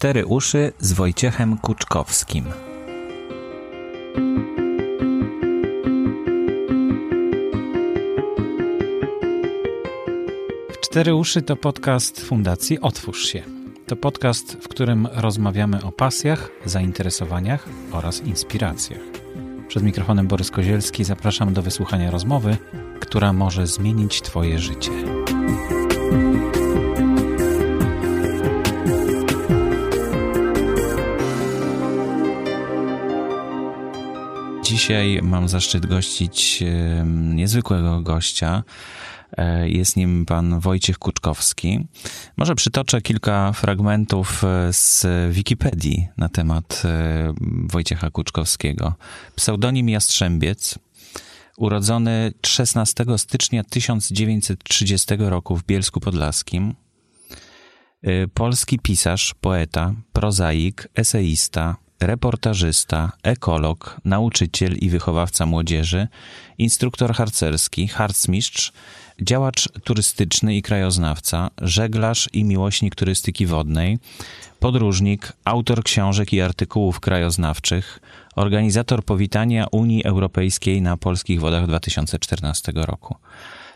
cztery uszy z Wojciechem Kuczkowskim. Cztery uszy to podcast Fundacji Otwórz się. To podcast, w którym rozmawiamy o pasjach, zainteresowaniach oraz inspiracjach. Przed mikrofonem Borys Kozielski zapraszam do wysłuchania rozmowy, która może zmienić Twoje życie. Dzisiaj mam zaszczyt gościć niezwykłego gościa. E, jest nim pan Wojciech Kuczkowski. Może przytoczę kilka fragmentów e, z Wikipedii na temat e, Wojciecha Kuczkowskiego. Pseudonim Jastrzębiec, urodzony 16 stycznia 1930 roku w Bielsku Podlaskim. Polski pisarz, poeta, prozaik, eseista, reportażysta, ekolog, nauczyciel i wychowawca młodzieży, instruktor harcerski, harcmistrz, działacz turystyczny i krajoznawca, żeglarz i miłośnik turystyki wodnej, podróżnik, autor książek i artykułów krajoznawczych, organizator powitania Unii Europejskiej na polskich wodach 2014 roku.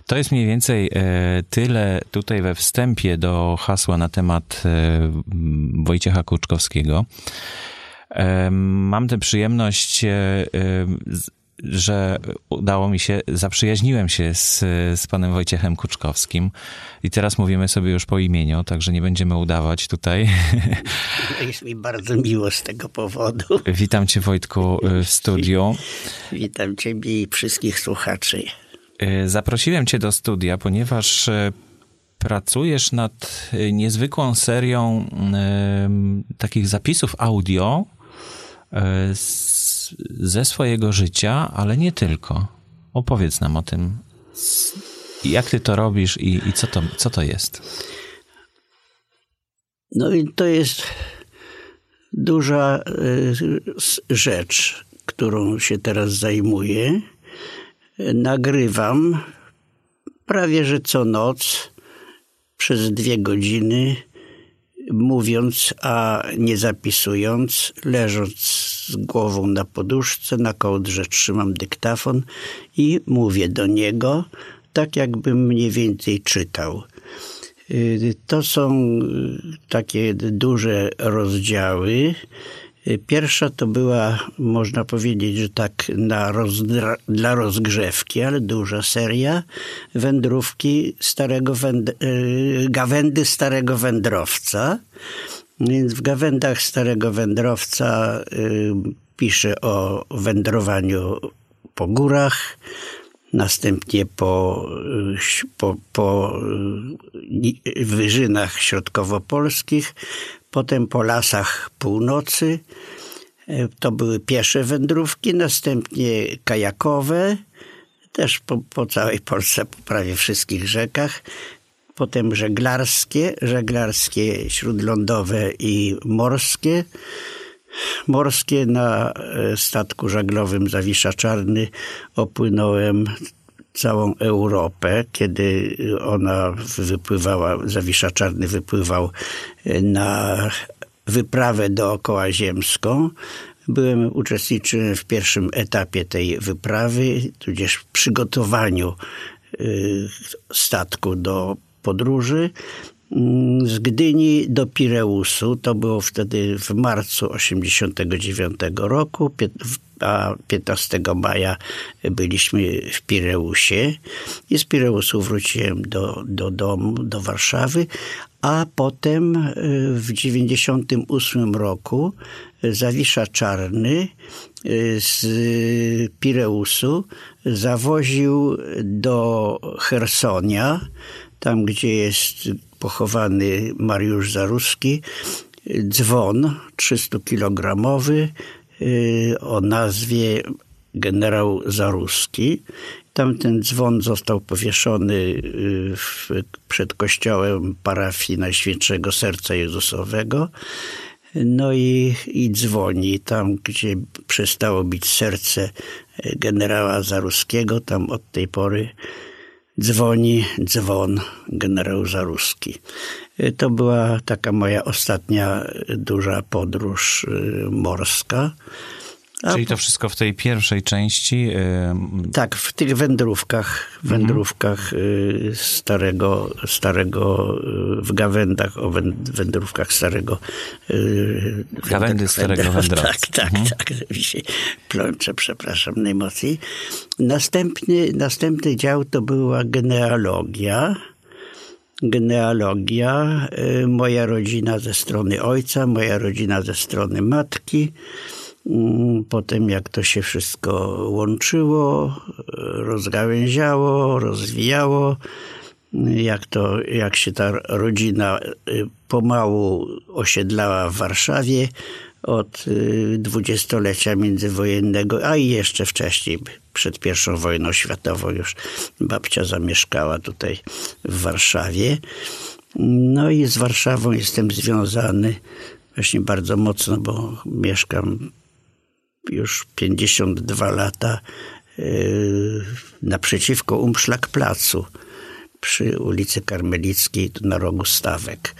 To jest mniej więcej e, tyle tutaj we wstępie do hasła na temat e, Wojciecha Kuczkowskiego. Mam tę przyjemność, e, że udało mi się, zaprzyjaźniłem się z, z panem Wojciechem Kuczkowskim i teraz mówimy sobie już po imieniu, także nie będziemy udawać tutaj. Jest mi bardzo miło z tego powodu. Witam cię Wojtku w studiu. Witam ciebie i wszystkich słuchaczy. E, zaprosiłem cię do studia, ponieważ e, pracujesz nad niezwykłą serią takich zapisów audio E, ze swojego życia, ale nie tylko. Opowiedz nam o tym, jak ty to robisz i, i co, to, co to jest. No i to jest duża e, rzecz, którą się teraz zajmuję. Nagrywam prawie że co noc przez dwie godziny mówiąc, a nie zapisując, leżąc z głową na poduszce, na kołdrze trzymam dyktafon i mówię do niego, tak jakbym mniej więcej czytał. Y, to są y, takie duże rozdziały. Pierwsza to była, można powiedzieć, że tak na roz, dla rozgrzewki, ale duża seria wędrówki starego węd, y, gawędy starego wędrowca. Więc w gawędach starego wędrowca y, pisze o wędrowaniu po górach, następnie po, y, po, po wyżynach środkowopolskich, potem po lasach północy. E, to były piesze wędrówki, następnie kajakowe, też po, po całej Polsce, po prawie wszystkich rzekach. Potem żeglarskie, żeglarskie śródlądowe i morskie. Morskie na e, statku żaglowym Zawisza Czarny opłynąłem całą Europę, kiedy ona wypływała, Zawisza Czarny wypływał e, na wyprawę dookoła ziemską. Byłem, uczestniczyłem w pierwszym etapie tej wyprawy, tudzież w przygotowaniu e, statku do podróży z Gdyni do Pireusu. To było wtedy w marcu 1989 roku. A 15 maja byliśmy w Pireusie. I z Pireusu wróciłem do, do domu, do Warszawy, a potem e, w 98 roku Zawisza Czarny e, z Pireusu zawoził do Hersonia, tam gdzie jest pochowany Mariusz Zaruski, dzwon 300-kilogramowy Y, o nazwie generał Zaruski. Tamten dzwon został powieszony y, w, przed kościołem parafii Najświętszego Serca Jezusowego. No i, i dzwoni tam, gdzie przestało bić serce generała Zaruskiego. Tam od tej pory dzwoni dzwon generał Zaruski. To była taka moja ostatnia duża podróż morska. Czyli to wszystko w tej pierwszej części? Tak, w tych wędrówkach, wędrówkach mhm. starego, starego, w gawędach, o wędrówkach starego... Gawędy starego wędrowca. Tak, tak, mhm. tak. Plączę, przepraszam najmocniej. Następny, następny dział to była genealogia genealogia, moja rodzina ze strony ojca, moja rodzina ze strony matki, potem jak to się wszystko łączyło, rozgałęziało, rozwijało, jak, to, jak się ta rodzina y, pomału osiedlała w Warszawie od y, dwudziestolecia międzywojennego, a i jeszcze wcześniej, przed pierwszą wojną światową już babcia zamieszkała tutaj w Warszawie. No i z Warszawą jestem związany właśnie bardzo mocno, bo mieszkam już 52 lata yy, naprzeciwko Umszlak-Placu przy ulicy Karmelickiej, na rogu Stawek.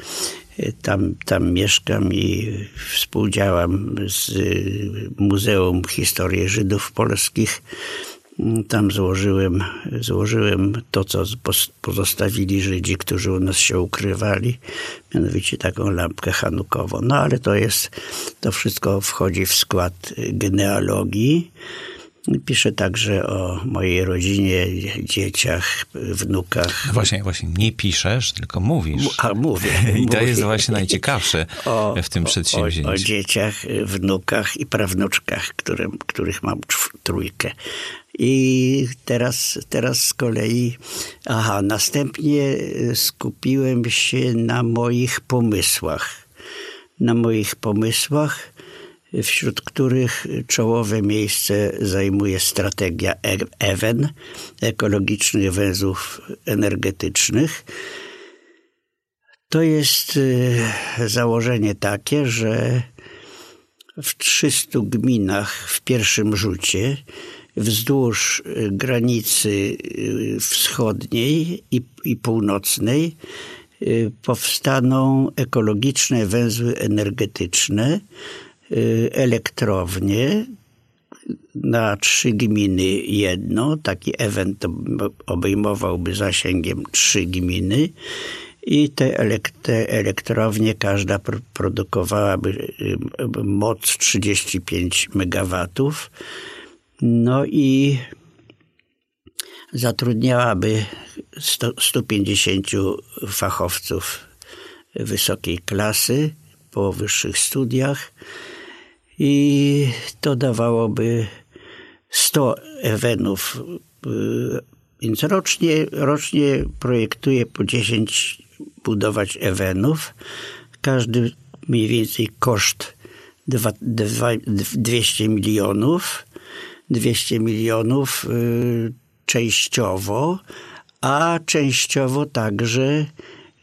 Yy, tam, tam mieszkam i współdziałam z Muzeum Historii Żydów Polskich tam złożyłem, złożyłem to, co pozostawili Żydzi, którzy u nas się ukrywali, mianowicie taką lampkę hanukową. No ale to jest, to wszystko wchodzi w skład genealogii. Piszę także o mojej rodzinie, dzieciach, wnukach. No właśnie, właśnie nie piszesz, tylko mówisz. A mówię. I to mówię. jest właśnie najciekawsze o, w tym przedsięwzięciu. O, o, dzieciach, wnukach i prawnuczkach, którym, których mam trójkę. I teraz, teraz z kolei, aha, następnie skupiłem się na moich pomysłach. Na moich pomysłach, wśród których czołowe miejsce zajmuje strategia EWEN, ekologicznych węzłów energetycznych. To jest e, założenie takie, że w 300 gminach w pierwszym rzucie wzdłuż y, granicy y, wschodniej i, i północnej y, powstaną ekologiczne węzły energetyczne, elektrownie, na trzy gminy jedno. Taki event obejmowałby zasięgiem trzy gminy i te, elektrownie każda produkowałaby moc 35 megawatów no i zatrudniałaby 100, 150 fachowców wysokiej klasy po wyższych studiach i to dawałoby 100 ewenów. Więc rocznie, rocznie projektuje po 10 budować ewenów. Każdy mniej więcej koszt 200 milionów 200 milionów y, częściowo, a częściowo także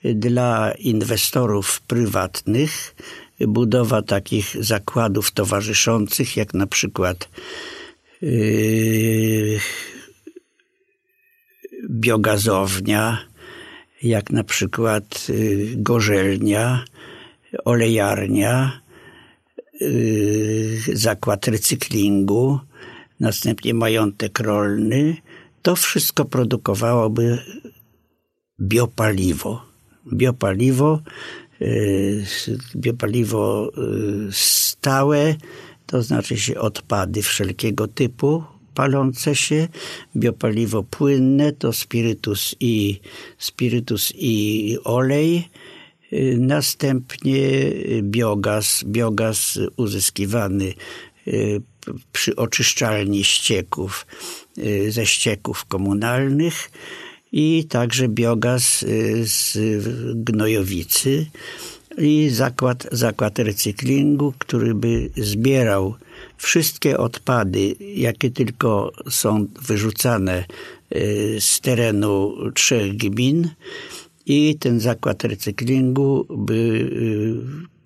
dla inwestorów prywatnych budowa takich zakładów towarzyszących, jak na przykład yy, biogazownia, jak na przykład yy, gorzelnia, olejarnia, zakład recyklingu, następnie majątek rolny, to wszystko produkowałoby biopaliwo. Biopaliwo, y, biopaliwo y, stałe, to znaczy się odpady wszelkiego typu palące się, biopaliwo płynne to spirytus i, spirytus i olej, y, następnie biogaz, biogaz uzyskiwany przy oczyszczalni ścieków y, ze ścieków komunalnych i także biogaz y, z gnojowicy i zakład, zakład recyklingu, który by zbierał wszystkie odpady, jakie tylko są wyrzucane y, z terenu trzech gmin i ten zakład recyklingu by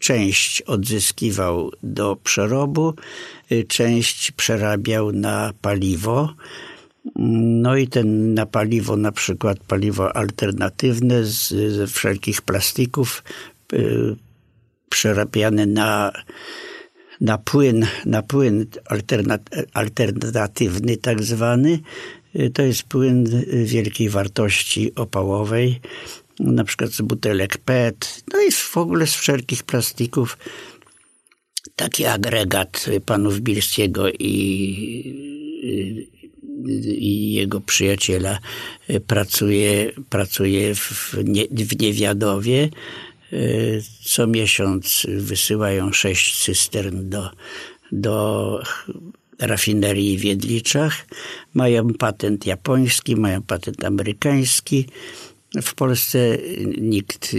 część odzyskiwał do przerobu, y, część przerabiał na paliwo. No i ten na paliwo, na przykład paliwo alternatywne z, ze wszelkich plastików, y, przerabiane na, na płyn, na płyn alternatywny tak zwany. Y, to jest płyn wielkiej wartości opałowej, na przykład z butelek PET, no i w ogóle z wszelkich plastików. Taki agregat panów Bilskiego i i jego przyjaciela pracuje, pracuje w, nie, w Niewiadowie. Co miesiąc wysyłają sześć cystern do, do rafinerii w Wiedliczach. Mają patent japoński, mają patent amerykański. W Polsce nikt,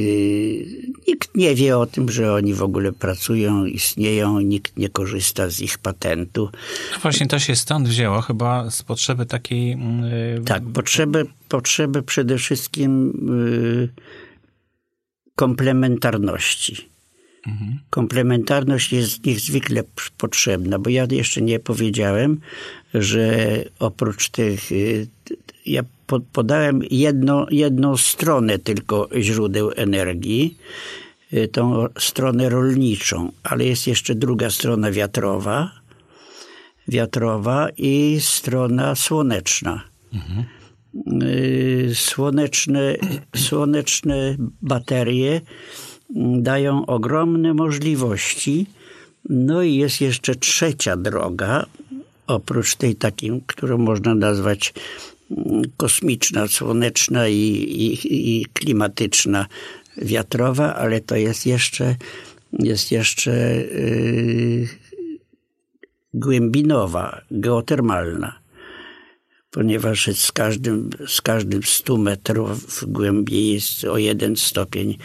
nikt nie wie o tym, że oni w ogóle pracują, istnieją, nikt nie korzysta z ich patentu. No właśnie to się stąd wzięło, chyba z potrzeby takiej. Yy... Tak, potrzeby, potrzeby przede wszystkim yy, komplementarności. Mhm. Komplementarność jest niezwykle potrzebna, bo ja jeszcze nie powiedziałem, że oprócz tych, y, ja podałem jedno, jedną stronę tylko źródeł energii, y, tą stronę rolniczą, ale jest jeszcze druga strona wiatrowa, wiatrowa i strona słoneczna. Mhm. Słoneczne, słoneczne baterie mm, dają ogromne możliwości. No i jest jeszcze trzecia droga, oprócz tej takiej, którą można nazwać kosmiczna, słoneczna i, i, i klimatyczna, wiatrowa, ale to jest jeszcze, jest jeszcze yy, głębinowa, geotermalna ponieważ z każdym, z każdym 100 metrów głębiej jest o jeden stopień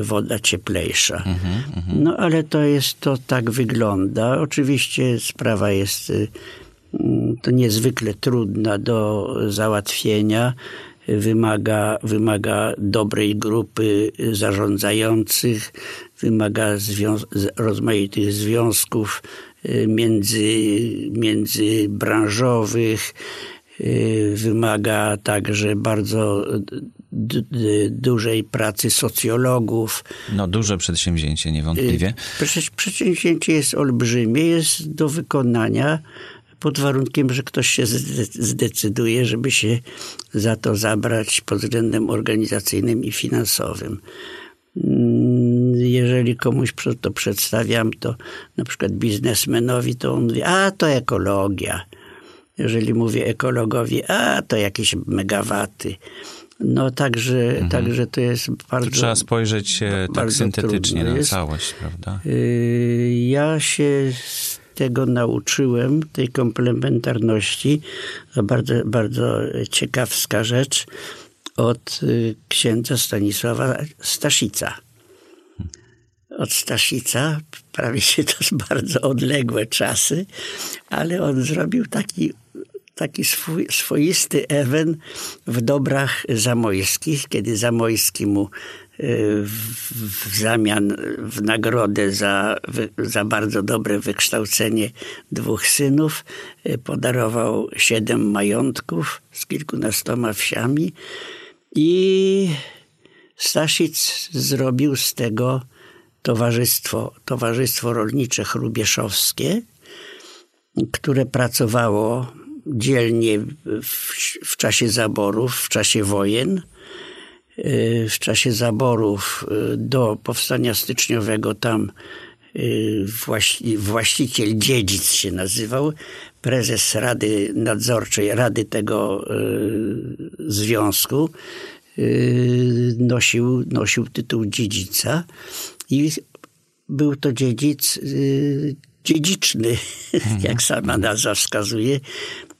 woda cieplejsza. Mm -hmm. No ale to jest, to tak wygląda. Oczywiście sprawa jest y, to niezwykle trudna do załatwienia. Wymaga, wymaga dobrej grupy zarządzających, wymaga rozmaitych związków y, między, międzybranżowych, y, wymaga także bardzo dużej pracy socjologów. No duże przedsięwzięcie niewątpliwie. Y, przedsięwzięcie jest olbrzymie, jest do wykonania pod warunkiem, że ktoś się zdecyduje, żeby się za to zabrać pod względem organizacyjnym i finansowym. Mm, jeżeli komuś to przedstawiam, to na przykład biznesmenowi, to on mówi, a to ekologia. Jeżeli mówię ekologowi, a to jakieś megawaty. No także, mhm. także to jest bardzo. To trzeba spojrzeć tak syntetycznie na całość, prawda? Y, ja się tego nauczyłem, tej komplementarności. Bardzo, bardzo ciekawska rzecz od y, księdza Stanisława Staszica. Od Staszica, prawie się to bardzo odległe czasy, ale on zrobił taki taki swój, swoisty ewen w dobrach zamojskich, kiedy Zamojski mu w zamian, w nagrodę za, za bardzo dobre wykształcenie dwóch synów y, podarował siedem majątków z kilkunastoma wsiami i Staszic zrobił z tego towarzystwo, towarzystwo rolnicze chrubieszowskie, które pracowało dzielnie w, w czasie zaborów, w czasie wojen – Y, w czasie zaborów y, do powstania styczniowego tam y, właściciel dziedzic się nazywał, prezes Rady Nadzorczej, Rady tego związku nosił, nosił tytuł dziedzica i był to dziedzic dziedziczny, jak sama nazwa wskazuje.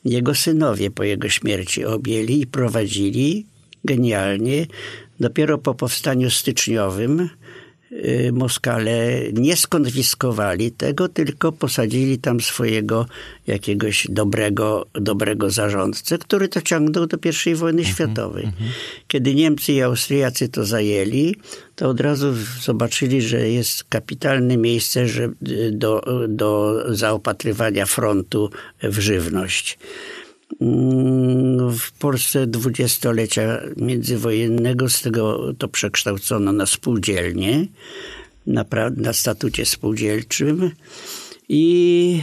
Jego synowie po jego śmierci objęli i prowadzili genialnie. Dopiero po powstaniu styczniowym Moskale nie skonfiskowali tego, tylko posadzili tam swojego jakiegoś dobrego, dobrego zarządcę, który to ciągnął do I wojny mhm, światowej. Mhm. Kiedy Niemcy i Austriacy to zajęli, to od razu zobaczyli, że jest kapitalne miejsce do, do zaopatrywania frontu w żywność. Mm, w Polsce dwudziestolecia międzywojennego, z tego to przekształcono na spółdzielnie, na, na statucie spółdzielczym i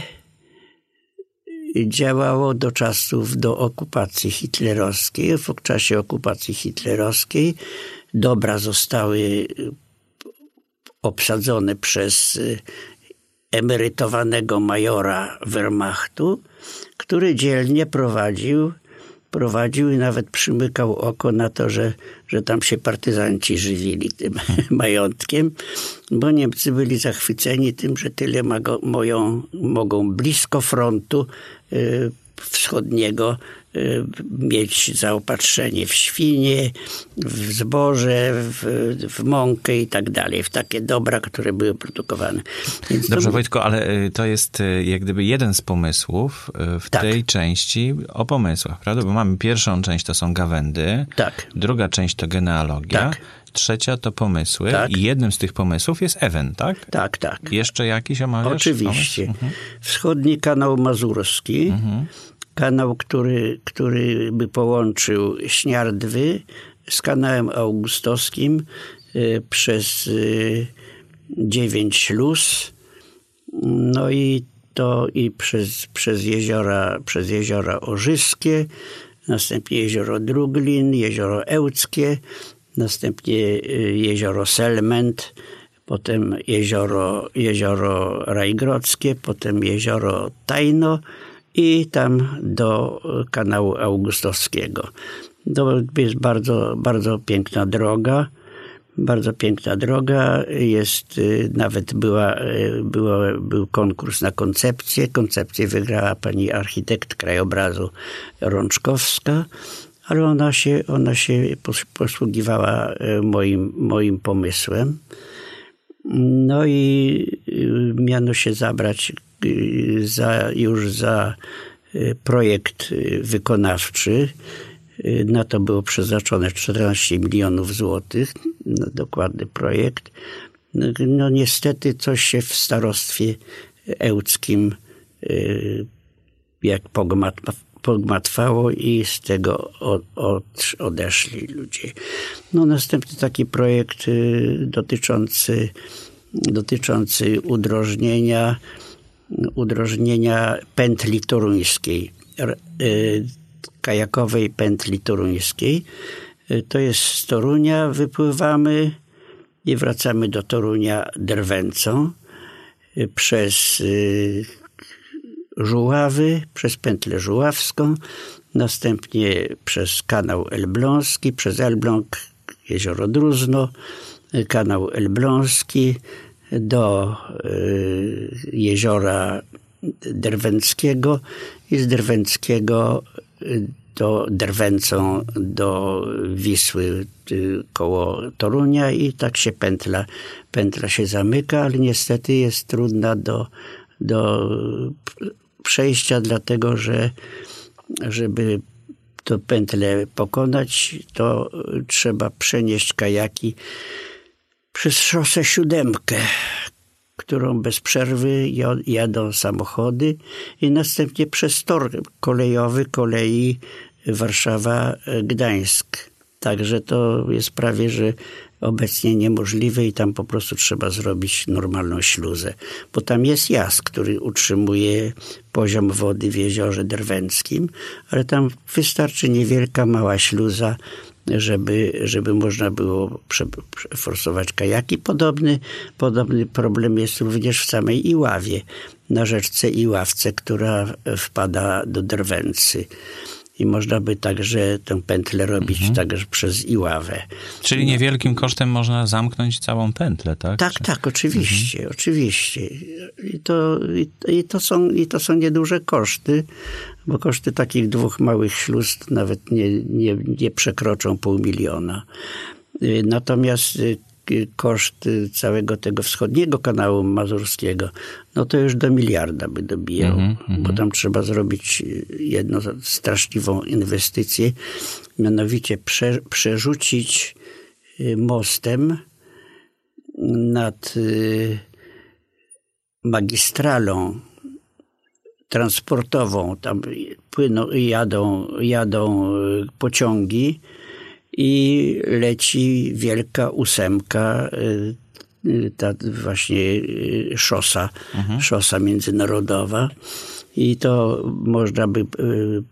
działało do czasów do okupacji hitlerowskiej. W czasie okupacji hitlerowskiej dobra zostały obsadzone przez emerytowanego majora Wehrmachtu, który dzielnie prowadził, prowadził i nawet przymykał oko na to, że, że tam się partyzanci żywili tym majątkiem, bo Niemcy byli zachwyceni tym, że tyle mago, mogą blisko frontu y, wschodniego mieć zaopatrzenie w świnie, w zboże, w, w mąkę i tak dalej, w takie dobra, które były produkowane. Więc Dobrze, to... Wojtko, ale y, to jest y, jak gdyby jeden z pomysłów w tak. tej części o pomysłach, prawda? Bo mamy pierwszą część, to są gawędy, tak. druga część to genealogia, tak. trzecia to pomysły tak. i jednym z tych pomysłów jest Ewen, tak? Tak, tak. Jeszcze jakiś omawiasz? Oczywiście. Mhm. Wschodni kanał mazurski, mhm kanał, który, który by połączył Śniardwy z kanałem augustowskim y, przez y, dziewięć śluz. No i to i przez, przez, jeziora, przez jeziora Orzyskie, następnie jezioro Druglin, jezioro Ełckie, następnie y, jezioro Selment, potem jezioro, jezioro Rajgrodzkie, potem jezioro Tajno, i tam do kanału Augustowskiego. To jest bardzo, bardzo piękna droga. Bardzo piękna droga. Jest, y, nawet była, y, była, był konkurs na koncepcję. Koncepcję wygrała pani architekt krajobrazu Rączkowska, ale ona się, ona się posługiwała moim, moim pomysłem. No i miano się zabrać za, już za y, projekt y, wykonawczy. Y, na to było przeznaczone 14 milionów złotych, na dokładny projekt. No niestety coś się w starostwie ełckim jak pogmatwało i z tego odeszli ludzie. No następny taki projekt dotyczący, dotyczący udrożnienia udrożnienia pętli toruńskiej, y, kajakowej pętli toruńskiej. Y, to jest z Torunia, wypływamy i wracamy do Torunia drwęcą y, przez Żuławy, przez pętlę żuławską, następnie przez kanał Elbląski, przez Elbląg, jezioro Druzno, kanał Elbląski, do y, jeziora Derwęckiego i z Derwęckiego y, do Derwęcą do Wisły y, koło Torunia i tak się pętla, pętla się zamyka, ale niestety jest trudna do, do przejścia, dlatego że żeby to pętlę pokonać, to trzeba przenieść kajaki przez szosę siódemkę, którą bez przerwy jadą samochody i następnie przez tor kolejowy kolei Warszawa-Gdańsk. Także to jest prawie, że obecnie niemożliwe i tam po prostu trzeba zrobić normalną śluzę. Bo tam jest jaz, który utrzymuje poziom wody w jeziorze Derwęckim, ale tam wystarczy niewielka, mała śluza żeby, żeby można było forsować kajaki. Podobny, podobny problem jest również w samej Iławie, na rzeczce Iławce, która wpada do Drwęcy. I można by także tę pętlę robić mhm. także przez Iławę. Czyli niewielkim kosztem można zamknąć całą pętlę, tak? Tak, Czy... tak, oczywiście, mhm. oczywiście. I to, i, i, to są, I to są nieduże koszty, bo koszty takich dwóch małych śluz nawet nie, nie, nie przekroczą pół miliona. Y, natomiast y, koszt całego tego wschodniego kanału mazurskiego, no to już do miliarda by dobijał, mm -hmm. bo tam trzeba zrobić jedną straszliwą inwestycję, mianowicie prze, przerzucić y, mostem nad magistralą transportową. Tam płyną, jadą, jadą pociągi i leci wielka ósemka, ta właśnie szosa, mhm. szosa międzynarodowa. I to można by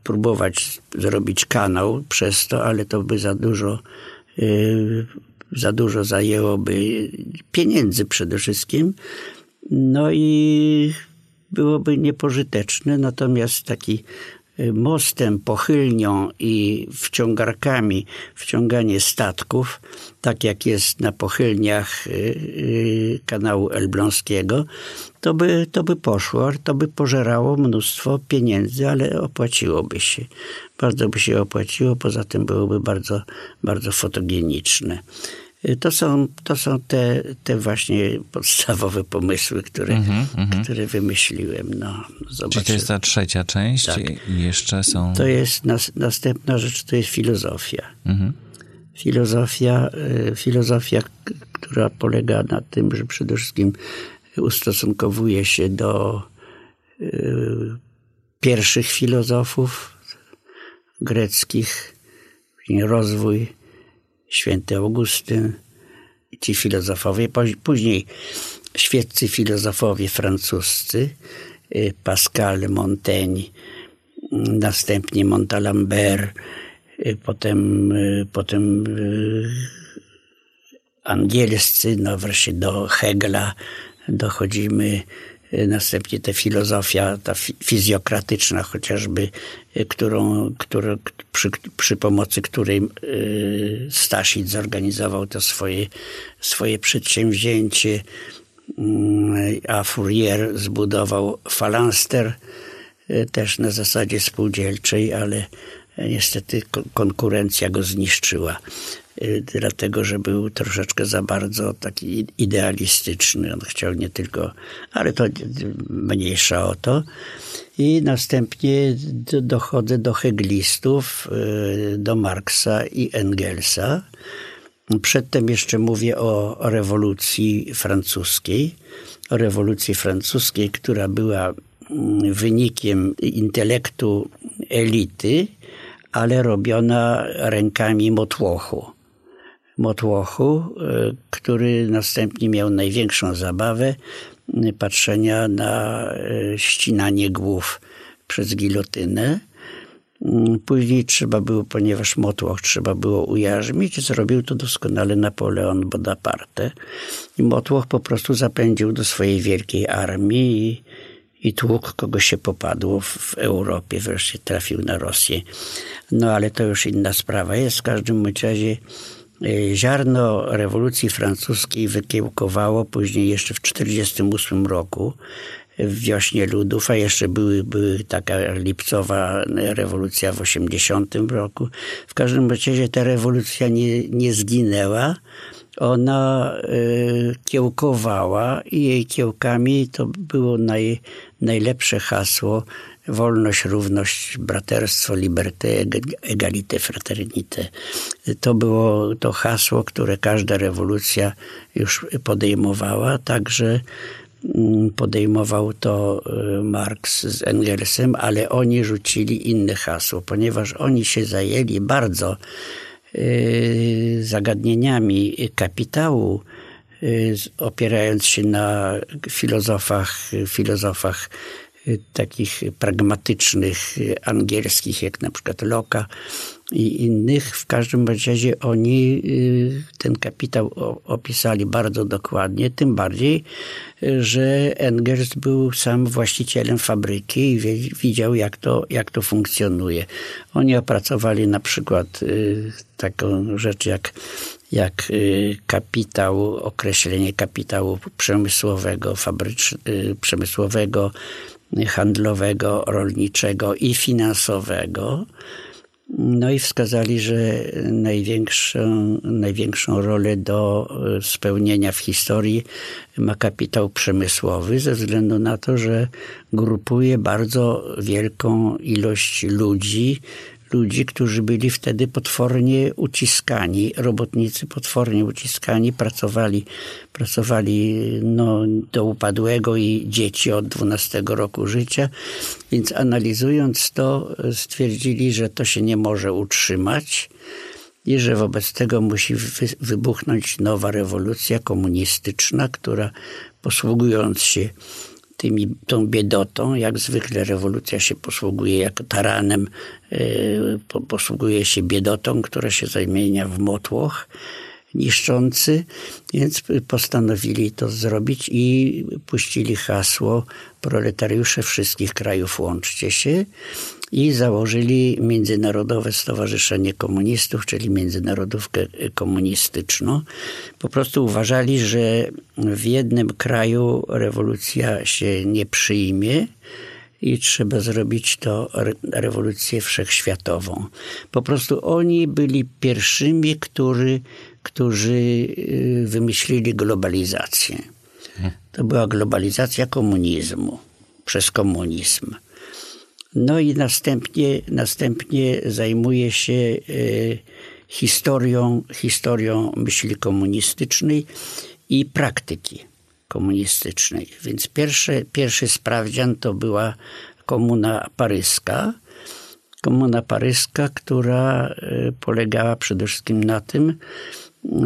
próbować zrobić kanał przez to, ale to by za dużo za dużo zajęłoby pieniędzy przede wszystkim. No i byłoby niepożyteczne, natomiast taki y, mostem, pochylnią i wciągarkami wciąganie statków, tak jak jest na pochylniach y, y, kanału elbląskiego, to by, to by poszło, to by pożerało mnóstwo pieniędzy, ale opłaciłoby się. Bardzo by się opłaciło, poza tym byłoby bardzo, bardzo fotogeniczne. To są, to są te, te właśnie podstawowe pomysły, które, mm -hmm, które wymyśliłem. No, Czyli to jest ta trzecia część tak. i jeszcze są... To jest nas, następna rzecz, to jest filozofia. Mm -hmm. Filozofia, y, filozofia, która polega na tym, że przede wszystkim ustosunkowuje się do y, pierwszych filozofów greckich, rozwój, święty Augustyn, ci filozofowie, później świeccy filozofowie francuscy, y, Pascal, Montaigne, następnie Montalembert, y, potem, y, potem angielscy, no wreszcie do Hegla dochodzimy, następnie ta filozofia, ta fizjokratyczna chociażby, którą, którą, przy, przy pomocy której Stasic zorganizował to swoje, swoje przedsięwzięcie, a Fourier zbudował falanster też na zasadzie spółdzielczej, ale niestety konkurencja go zniszczyła. Y, dlatego że był troszeczkę za bardzo taki idealistyczny. On chciał nie tylko, ale to mniejsza o to. I następnie dochodzę do heglistów, y, do Marksa i Engelsa. Przedtem jeszcze mówię o rewolucji francuskiej. O rewolucji francuskiej, która była mm, wynikiem intelektu elity, ale robiona rękami motłochu. Motłochu, e, który następnie miał największą zabawę patrzenia na e, ścinanie głów przez gilotynę. Później trzeba było, ponieważ motłoch trzeba było ujarzmić, zrobił to doskonale Napoleon Bonaparte. I motłoch po prostu zapędził do swojej wielkiej armii i, i tłuk, kogo się popadło w Europie, wreszcie trafił na Rosję. No ale to już inna sprawa jest. W każdym razie ziarno rewolucji francuskiej wykiełkowało później jeszcze w 1948 roku w wiośnie ludów, a jeszcze były, były taka lipcowa rewolucja w 80 roku. W każdym razie ta rewolucja nie, nie zginęła. Ona y, kiełkowała i jej kiełkami to było naj, najlepsze hasło wolność, równość, braterstwo, liberté, égalité, fraternité. To było to hasło, które każda rewolucja już podejmowała, także mm, podejmował to y, Marx z Engelsem, ale oni rzucili inne hasło, ponieważ oni się zajęli bardzo y, zagadnieniami kapitału, y, opierając się na filozofach, filozofach takich pragmatycznych, y, angielskich, jak na przykład Locke i innych. W każdym razie oni y, ten kapitał opisali bardzo dokładnie, tym bardziej, że Engels był sam właścicielem fabryki i widział, jak to, jak to funkcjonuje. Oni opracowali na przykład taką rzecz jak jak kapitał, określenie kapitału przemysłowego, fabrycz, przemysłowego, handlowego, rolniczego i finansowego. No i wskazali, że największą, największą rolę do e, spełnienia w historii ma kapitał przemysłowy, ze względu na to, że grupuje bardzo wielką ilość ludzi, ludzi, którzy byli wtedy potwornie uciskani, robotnicy potwornie uciskani, pracowali, pracowali no, do upadłego i dzieci od 12 roku życia, więc analizując to stwierdzili, że to się nie może utrzymać i że wobec tego musi wybuchnąć nowa rewolucja komunistyczna, która posługując się tymi, tą biedotą, jak zwykle rewolucja się posługuje jako taranem, yy, posługuje się biedotą, która się zamienia w motłoch niszczący, więc postanowili to zrobić i puścili hasło proletariusze wszystkich krajów łączcie się i założyli Międzynarodowe Stowarzyszenie Komunistów, czyli Międzynarodówkę Komunistyczną. Po prostu uważali, że w jednym kraju rewolucja się nie przyjmie i trzeba zrobić to rewolucję wszechświatową. Po prostu oni byli pierwszymi, który, którzy y, wymyślili globalizację. To była globalizacja komunizmu przez komunizm. No i następnie, następnie zajmuje się e, historią, historią myśli komunistycznej i praktyki komunistycznej. Więc pierwszy, pierwszy sprawdzian to była komuna paryska. Komuna paryska, która e, polegała przede wszystkim na tym,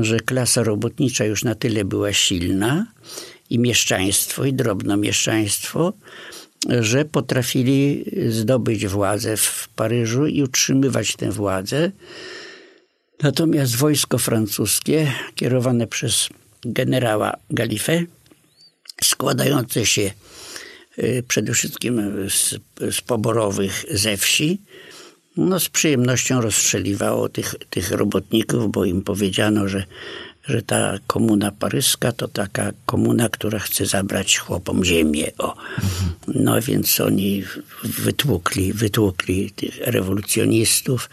że klasa robotnicza już na tyle była silna i mieszczaństwo, i drobnomieszczaństwo, że potrafili zdobyć władzę w Paryżu i utrzymywać tę władzę. Natomiast wojsko francuskie, kierowane przez generała Galifę, składające się y, przede wszystkim z, z poborowych ze wsi, no z przyjemnością rozstrzeliwało tych, tych robotników, bo im powiedziano, że że ta komuna paryska to taka komuna, która chce zabrać chłopom ziemię. O. No więc oni wytłukli, wytłukli tych rewolucjonistów.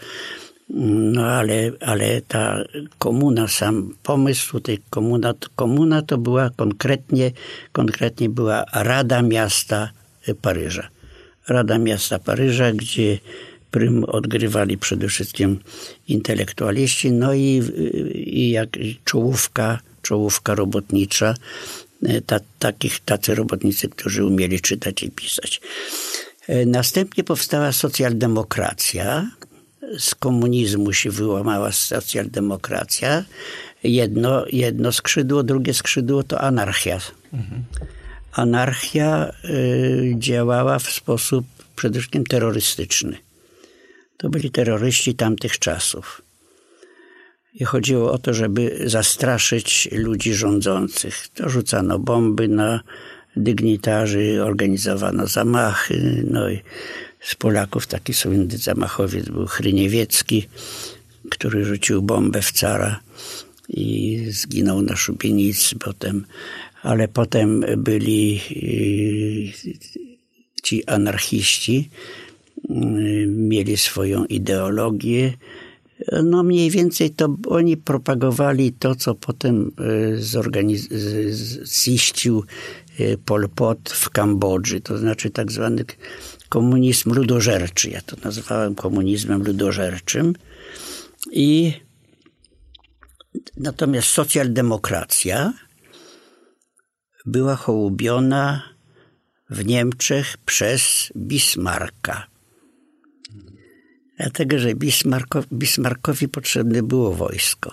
No ale, ale ta komuna, sam pomysł tej komuna, komuna to była konkretnie, konkretnie była Rada Miasta Paryża. Rada Miasta Paryża, gdzie prym odgrywali przede wszystkim intelektualiści, no i, i jak czołówka, czołówka robotnicza, e, ta, takich, tacy robotnicy, którzy umieli czytać i pisać. E, następnie powstała socjaldemokracja. Z komunizmu się wyłamała socjaldemokracja. Jedno, jedno skrzydło, drugie skrzydło to anarchia. Anarchia y, działała w sposób przede wszystkim terrorystyczny. To byli terroryści tamtych czasów. I chodziło o to, żeby zastraszyć ludzi rządzących. To rzucano bomby na dygnitarzy, organizowano zamachy. No i z Polaków taki słynny zamachowiec był Chryniewiecki, który rzucił bombę w cara i zginął na szubienicy potem. Ale potem byli y, ci anarchiści, mieli swoją ideologię. No mniej więcej to oni propagowali to, co potem y, ziścił y, Pol Pot w Kambodży, to znaczy tak zwany komunizm ludożerczy. Ja to nazwałem komunizmem ludożerczym. I natomiast socjaldemokracja była hołubiona w Niemczech przez Bismarcka. Dlatego, że Bismarcko, Bismarckowi potrzebne było wojsko.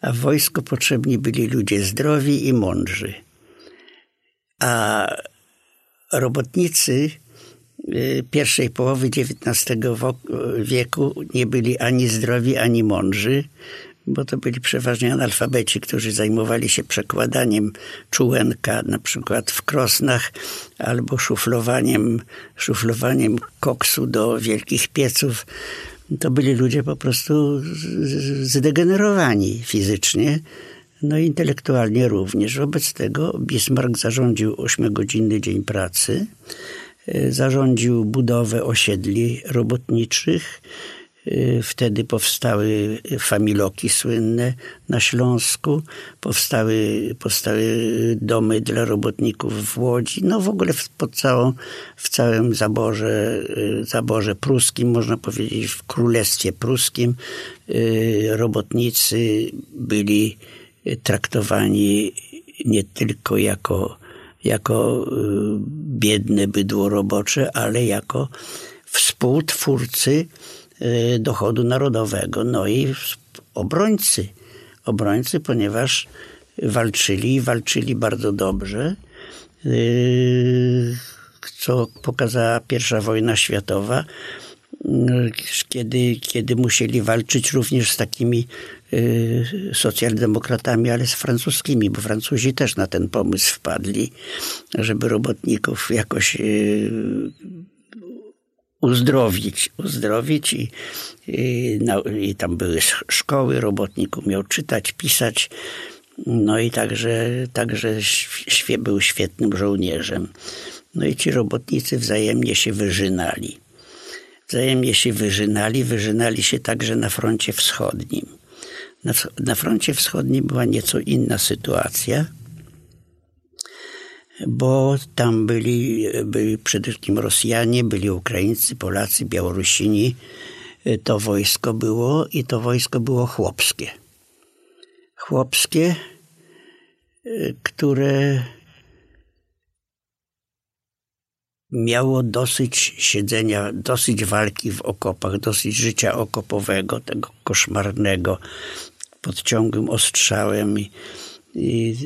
A w wojsku potrzebni byli ludzie zdrowi i mądrzy. A robotnicy y, pierwszej połowy XIX wieku nie byli ani zdrowi, ani mądrzy, bo to byli przeważnie analfabeci, którzy zajmowali się przekładaniem czułenka na przykład w krosnach albo szuflowaniem, szuflowaniem koksu do wielkich pieców. To byli ludzie po prostu zdegenerowani fizycznie, no i intelektualnie również. Wobec tego Bismarck zarządził ośmiogodzinny dzień pracy, e, zarządził budowę osiedli robotniczych, wtedy powstały familoki słynne na Śląsku, powstały, powstały domy dla robotników w Łodzi. No w ogóle w, pod całą, w całym zaborze, y, zaborze pruskim, można powiedzieć w Królestwie Pruskim, y, robotnicy byli traktowani nie tylko jako, jako biedne bydło robocze, ale jako współtwórcy Y, dochodu narodowego, no i obrońcy. Obrońcy, ponieważ walczyli, walczyli bardzo dobrze, y, co pokazała pierwsza wojna światowa, y, kiedy, kiedy musieli walczyć również z takimi socjaldemokratami, ale z francuskimi, bo Francuzi też na ten pomysł wpadli, żeby robotników jakoś uzdrowić, uzdrowić i, i, no, i tam były szkoły, robotnik umiał czytać, pisać. No i także, także świe, był świetnym żołnierzem. No i ci robotnicy wzajemnie się wyżynali. Wzajemnie się wyżynali, wyżynali się także na froncie wschodnim. Na, na froncie wschodnim była nieco inna sytuacja bo tam byli, byli przede wszystkim Rosjanie, byli Ukraińcy, Polacy, Białorusini. To wojsko było i to wojsko było chłopskie. Chłopskie, które miało dosyć siedzenia, dosyć walki w okopach, dosyć życia okopowego, tego koszmarnego, pod ciągłym ostrzałem. I,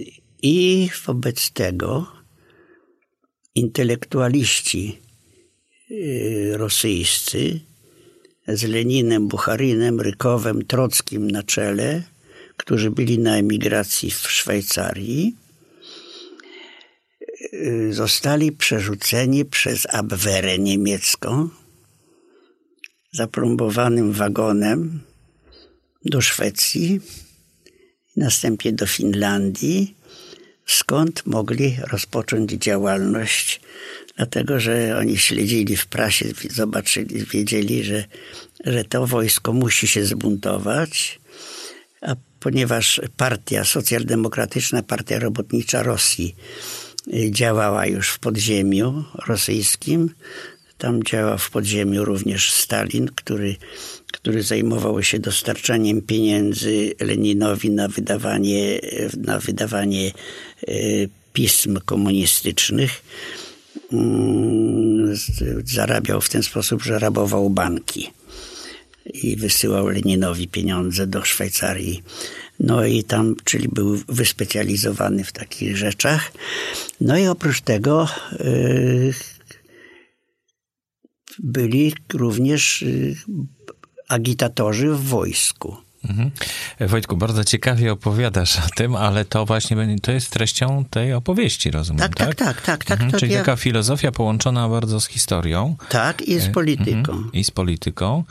i wobec tego intelektualiści y, rosyjscy z Leninem, Bucharinem, Rykowem, Trockim na czele, którzy byli na emigracji w Szwajcarii, y, zostali przerzuceni przez Abwehrę niemiecką zaplombowanym wagonem do Szwecji, następnie do Finlandii skąd mogli rozpocząć działalność, dlatego że oni śledzili w prasie, zobaczyli, wiedzieli, że, że to wojsko musi się zbuntować, a ponieważ partia socjaldemokratyczna, partia robotnicza Rosji y, działała już w podziemiu rosyjskim, tam działał w podziemiu również Stalin, który, który zajmował się dostarczaniem pieniędzy Leninowi na wydawanie, na wydawanie e, pism komunistycznych. Mm, zarabiał w ten sposób, że rabował banki i wysyłał Leninowi pieniądze do Szwajcarii. No i tam, czyli był wyspecjalizowany w takich rzeczach. No i oprócz tego yy, byli również y, agitatorzy w wojsku. Mhm. Wojtku, bardzo ciekawie opowiadasz o tym, ale to właśnie to jest treścią tej opowieści, rozumiem, tak? Tak, tak, tak. tak, mhm. tak Czyli ja... taka filozofia połączona bardzo z historią. Tak, i z e, polityką. Mhm. I z polityką.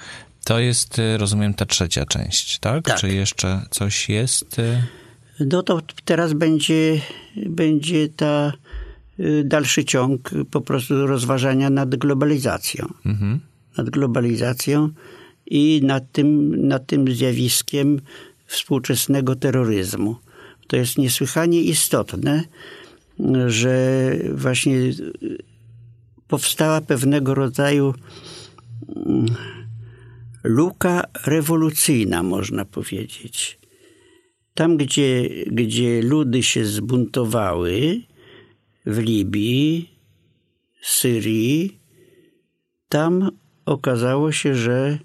To jest, e, rozumiem, ta trzecia część, tak? tak? Czy jeszcze coś jest? E? No to teraz będzie, będzie ta dalszy ciąg po prostu rozważania nad globalizacją. Mhm. Nad globalizacją i nad tym, nad tym zjawiskiem współczesnego terroryzmu. To jest niesłychanie istotne, że właśnie powstała pewnego rodzaju mm, luka rewolucyjna, można powiedzieć. Tam, gdzie, gdzie ludy się zbuntowały, w Libii, Syrii, tam okazało się, że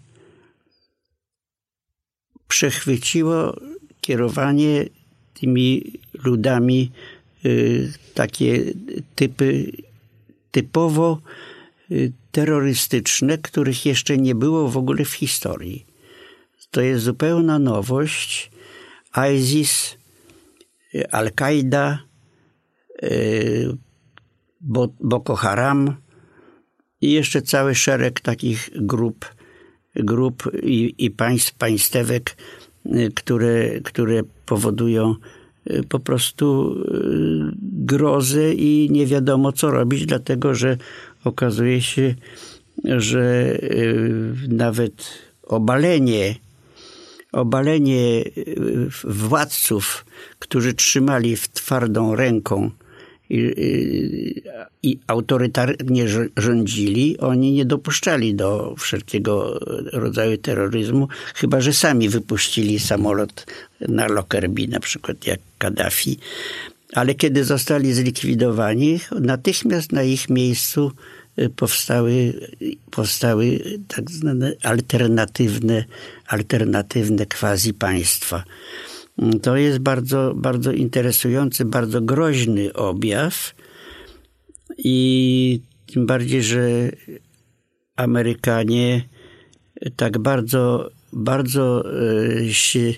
przechwyciło kierowanie tymi ludami y, takie typy typowo y, terrorystyczne, których jeszcze nie było w ogóle w historii. To jest zupełna nowość. ISIS, Al-Kaida, Y, Boko Haram i jeszcze cały szereg takich grup, grup i, i państw, państewek, y, które, które powodują y, po prostu grozę i nie wiadomo co robić, dlatego że okazuje się, że nawet obalenie, obalenie władców, którzy trzymali w twardą ręką i, i autorytarnie rządzili, oni nie dopuszczali do wszelkiego rodzaju terroryzmu, chyba że sami wypuścili samolot na Lockerbie, na przykład jak Kaddafi. Ale kiedy zostali zlikwidowani, natychmiast na ich miejscu y, powstały, powstały tak zwane alternatywne, alternatywne quasi państwa. To jest bardzo, bardzo interesujący, bardzo groźny objaw i tym bardziej, że Amerykanie tak bardzo, bardzo e, się e,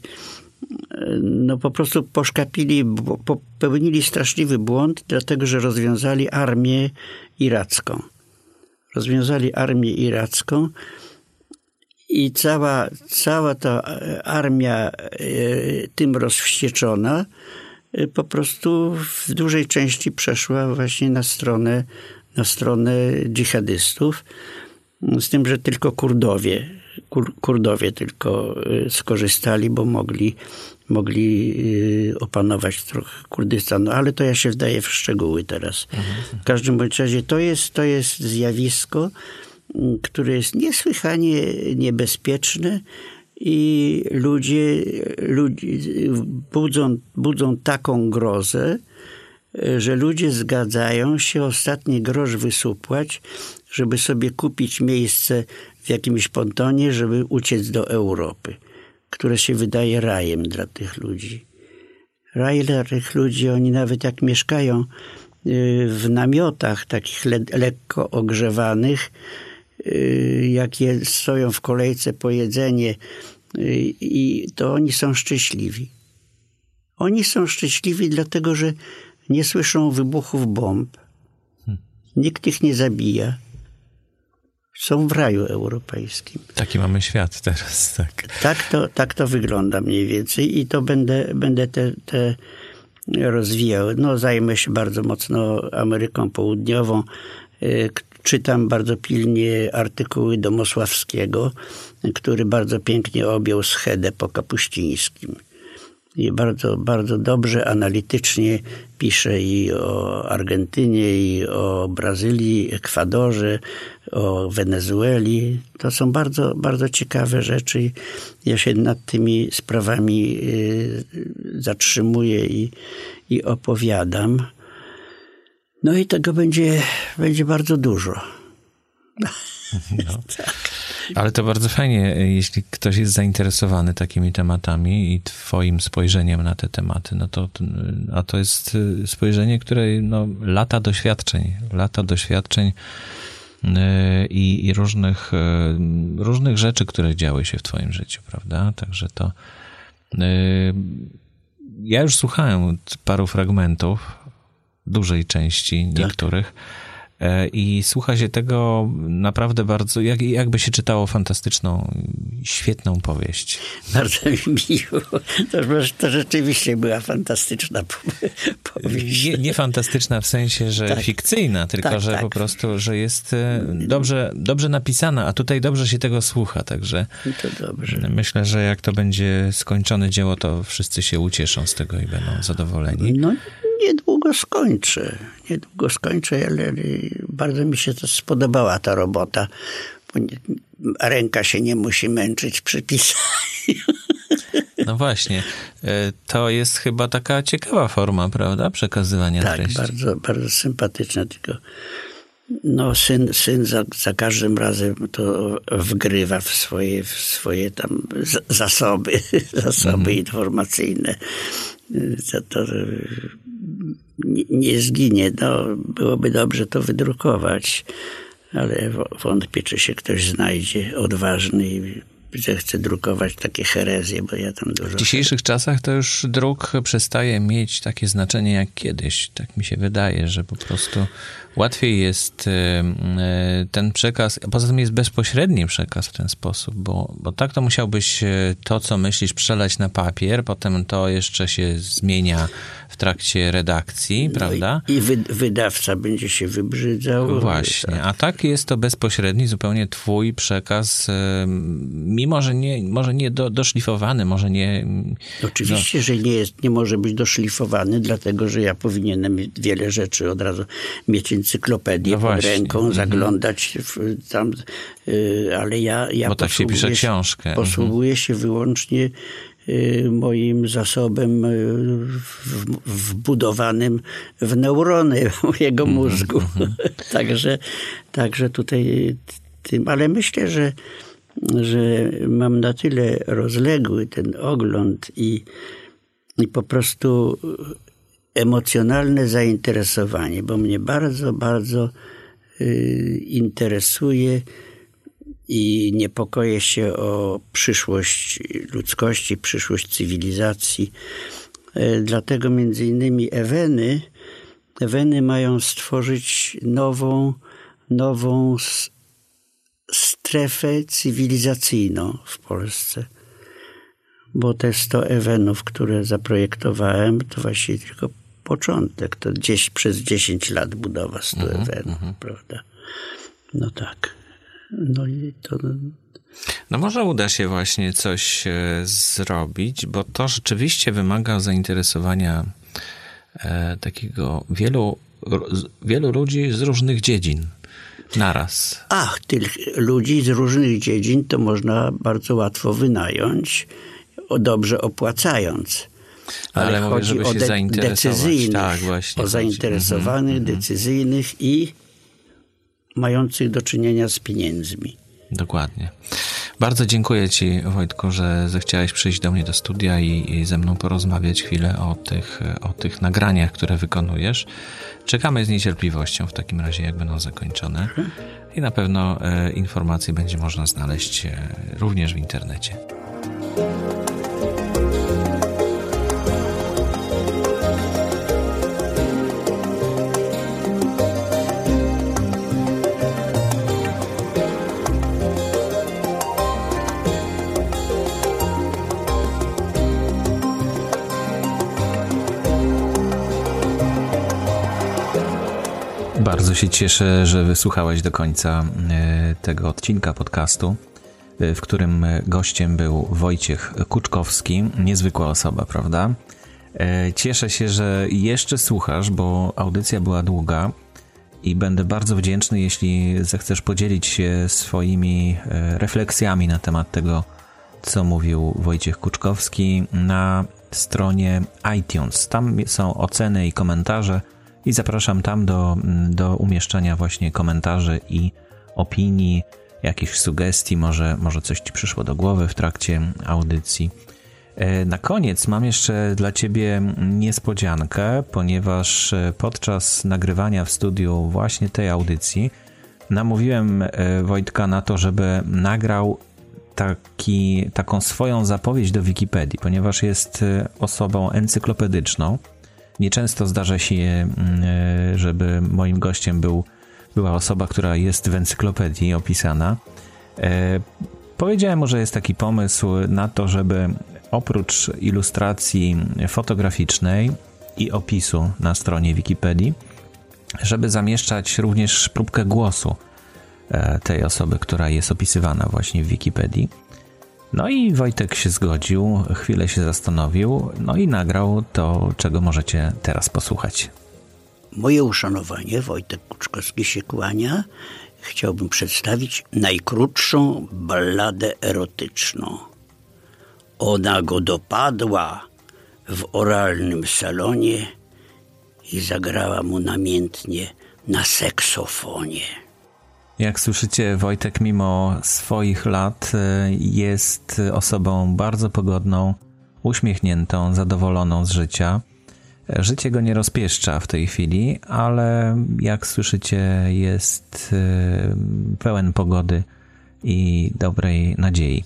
no po prostu poszkapili, popełnili straszliwy błąd, dlatego że rozwiązali armię iracką. Rozwiązali armię iracką i cała, cała ta armia e, tym rozwścieczona e, po prostu w dużej części przeszła właśnie na stronę, na stronę dżihadystów. Z tym, że tylko Kurdowie, kur, Kurdowie tylko e, skorzystali, bo mogli, mogli opanować trochę Kurdystanu. Ale to ja się wdaję w szczegóły teraz. W każdym bądź razie to jest, to jest zjawisko, które jest niesłychanie niebezpieczne i ludzie, ludzie budzą, budzą taką grozę, że ludzie zgadzają się ostatni grosz wysupłać, żeby sobie kupić miejsce w jakimś pontonie, żeby uciec do Europy, które się wydaje rajem dla tych ludzi. Raj dla tych ludzi, oni nawet jak mieszkają y, w namiotach takich le lekko ogrzewanych, Y, jakie stoją w kolejce po jedzenie y, i to oni są szczęśliwi. Oni są szczęśliwi dlatego, że nie słyszą wybuchów bomb. Nikt ich nie zabija. Są w raju europejskim. Taki mamy świat teraz, tak. Tak to, tak to wygląda mniej więcej i to będę, będę te, te rozwijał. No, zajmę się bardzo mocno Ameryką Południową, y, Czytam bardzo pilnie artykuły Domosławskiego, który bardzo pięknie objął schedę po kapuścińskim. I bardzo, bardzo dobrze, analitycznie pisze i o Argentynie, i o Brazylii, Ekwadorze, o Wenezueli. To są bardzo, bardzo ciekawe rzeczy. Ja się nad tymi sprawami y, zatrzymuję i, i opowiadam. No i tego będzie, będzie bardzo dużo. No. tak. Ale to bardzo fajnie, jeśli ktoś jest zainteresowany takimi tematami i twoim spojrzeniem na te tematy, no to, a to jest y, spojrzenie, które no, lata doświadczeń, lata doświadczeń y, i, i różnych, y, różnych rzeczy, które działy się w twoim życiu, prawda? Także to ja już słuchałem paru fragmentów dużej części tak. niektórych. Tak. I słucha się tego naprawdę bardzo, jak, jakby się czytało fantastyczną, świetną powieść. Bardzo mi miło. To, to rzeczywiście była fantastyczna powieść. Nie, nie fantastyczna w sensie, że tak. fikcyjna, tylko tak, że tak. po prostu, że jest e, dobrze, dobrze napisana, a tutaj dobrze się tego słucha, także to dobrze. myślę, że jak to będzie skończone dzieło, to wszyscy się ucieszą z tego i będą zadowoleni. No niedługo skończę. Niedługo skończę, ale bardzo mi się to spodobała ta robota. Ręka się nie musi męczyć przy pisaniu. No właśnie. E, to jest chyba taka ciekawa forma, prawda? Przekazywania tak, treści. Tak, bardzo, bardzo sympatyczna, tylko no, syn, syn za, za każdym razem to wgrywa w swoje, w swoje tam zasoby, zasoby mm. informacyjne. To, to nie, nie zginie. No, byłoby dobrze to wydrukować, ale wątpię, czy się ktoś znajdzie odważny i zechce drukować takie herezje, bo ja tam dużo... W dzisiejszych czasach to już druk przestaje mieć takie znaczenie jak kiedyś. Tak mi się wydaje, że po prostu łatwiej jest ten przekaz, a poza tym jest bezpośredni przekaz w ten sposób, bo, bo tak to musiałbyś e, to, co myślisz, przelać na papier, potem to jeszcze się zmienia w trakcie redakcji, no prawda? I, i wy, wydawca będzie się wybrzydzał. Właśnie, tak. a tak jest to bezpośredni, zupełnie twój przekaz mimo że nie, może nie do, doszlifowany, może nie... Oczywiście, no. że nie, jest, nie może być doszlifowany, dlatego że ja powinienem wiele rzeczy od razu mieć encyklopedię no pod ręką, mhm. zaglądać w, tam, y, ale ja, ja Bo tak się pisze książkę. Posługuję się wyłącznie y, moim zasobem y, wbudowanym w neurony mojego mhm, mózgu. także, także tutaj tym, ale myślę, że że mam na tyle rozległy ten ogląd i, i po prostu emocjonalne zainteresowanie, bo mnie bardzo, bardzo y, interesuje i niepokoję się o przyszłość ludzkości, przyszłość cywilizacji. Y, dlatego między innymi Eweny, Eweny mają stworzyć nową, nową strefę cywilizacyjną w Polsce. Bo te 100 ewenów, które zaprojektowałem, to właściwie tylko początek. To gdzieś przez 10 lat budowa 100 mhm, ewenów, mhm. prawda? No tak. No i to... No może uda się właśnie coś e, zrobić, bo to rzeczywiście wymaga zainteresowania e, takiego wielu, wielu ludzi z różnych dziedzin naraz. Ach, tych ludzi z różnych dziedzin to można bardzo łatwo wynająć, dobrze opłacając. Ale, Ale chodzi żeby o de- decyzyjnych, tak, właśnie, o zainteresowanych, mhm, decyzyjnych i mających do czynienia z pieniędzmi. Dokładnie. Bardzo dziękuję Ci, Wojtku, że zechciałeś przyjść do mnie do studia i, i, ze mną porozmawiać chwilę o tych, o tych nagraniach, które wykonujesz. Czekamy z niecierpliwością w takim razie, jak będą zakończone. I na pewno e, informacje będzie można znaleźć e, również w internecie. Bardzo się cieszę, że wysłuchałeś do końca e, tego odcinka podcastu, e, w którym gościem był Wojciech Kuczkowski. Niezwykła osoba, prawda? E, cieszę się, że jeszcze słuchasz, bo audycja była długa i będę bardzo wdzięczny, jeśli zechcesz podzielić się swoimi refleksjami na temat tego, co mówił Wojciech Kuczkowski na stronie iTunes. Tam są oceny i komentarze i zapraszam tam do, do umieszczania właśnie komentarzy i opinii, jakichś sugestii, może, może coś Ci przyszło do głowy w trakcie audycji. E, na koniec mam jeszcze dla Ciebie niespodziankę, ponieważ e, podczas nagrywania w studiu właśnie tej audycji namówiłem e, Wojtka na to, żeby nagrał taki, taką swoją zapowiedź do Wikipedii, ponieważ jest osobą encyklopedyczną Nieczęsto zdarza się, e, żeby moim gościem był, była osoba, która jest w encyklopedii opisana. E, powiedziałem mu, że jest taki pomysł na to, żeby oprócz ilustracji fotograficznej i opisu na stronie Wikipedii, żeby zamieszczać również próbkę głosu e, tej osoby, która jest opisywana właśnie w Wikipedii. No i Wojtek się zgodził, chwilę się zastanowił, no i nagrał to, czego możecie teraz posłuchać. Moje uszanowanie, Wojtek Kuczkowski się kłania. Chciałbym przedstawić najkrótszą balladę erotyczną. Ona go dopadła w oralnym salonie i zagrała mu namiętnie na seksofonie. Jak słyszycie, Wojtek mimo swoich lat e, jest osobą bardzo pogodną, uśmiechniętą, zadowoloną z życia. E, życie go nie rozpieszcza w tej chwili, ale jak słyszycie, jest e, pełen pogody i dobrej nadziei.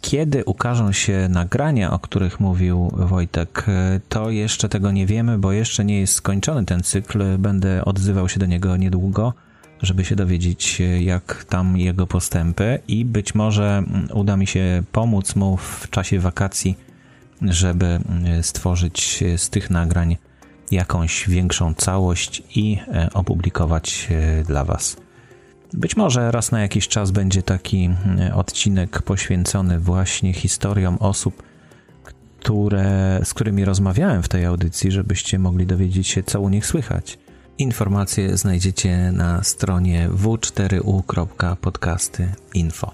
Kiedy ukażą się nagrania, o których mówił Wojtek, to jeszcze tego nie wiemy, bo jeszcze nie jest skończony ten cykl. Będę odzywał się do niego niedługo żeby się dowiedzieć, jak tam jego postępy i być może mm, uda mi się pomóc mu w czasie wakacji, żeby mm, stworzyć z tych nagrań jakąś większą całość i e, opublikować e, dla Was. Być może raz na jakiś czas będzie taki e, odcinek poświęcony właśnie historiom osób, które, z którymi rozmawiałem w tej audycji, żebyście mogli dowiedzieć się, co u nich słychać. Informacje znajdziecie na stronie w4u.podcasty.info.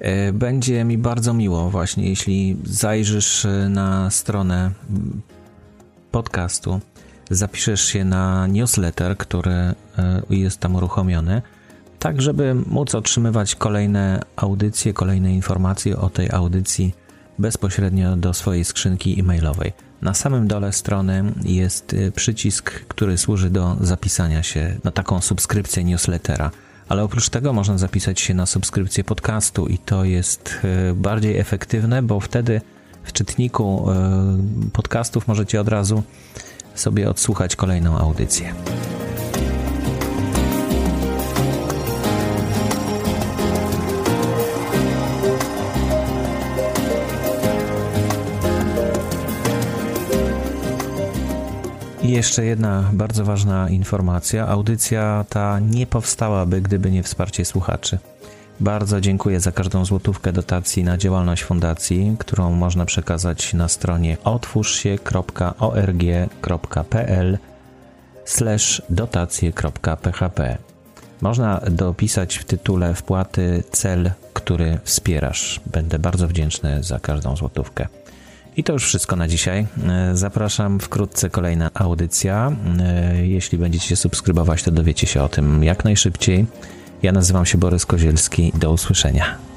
E, będzie mi bardzo miło właśnie, jeśli zajrzysz e, na stronę podcastu, zapiszesz się na newsletter, który e, jest tam uruchomiony, tak żeby móc otrzymywać kolejne audycje, kolejne informacje o tej audycji bezpośrednio do swojej skrzynki e-mailowej. Na samym dole strony jest przycisk, który służy do zapisania się na taką subskrypcję newslettera ale oprócz tego można zapisać się na subskrypcję podcastu i to jest e, bardziej efektywne, bo wtedy w czytniku e, podcastów możecie od razu sobie odsłuchać kolejną audycję. I jeszcze jedna bardzo ważna informacja. Audycja ta nie powstałaby, gdyby nie wsparcie słuchaczy. Bardzo dziękuję za każdą złotówkę dotacji na działalność fundacji, którą można przekazać na stronie otwórzsie.org.pl dotacje.php. Można dopisać w tytule wpłaty cel, który wspierasz. Będę bardzo wdzięczny za każdą złotówkę. I to już wszystko na dzisiaj. E, zapraszam wkrótce kolejna audycja. E, jeśli będziecie subskrybować, to dowiecie się o tym jak najszybciej. Ja nazywam się Borys Kozielski. Do usłyszenia.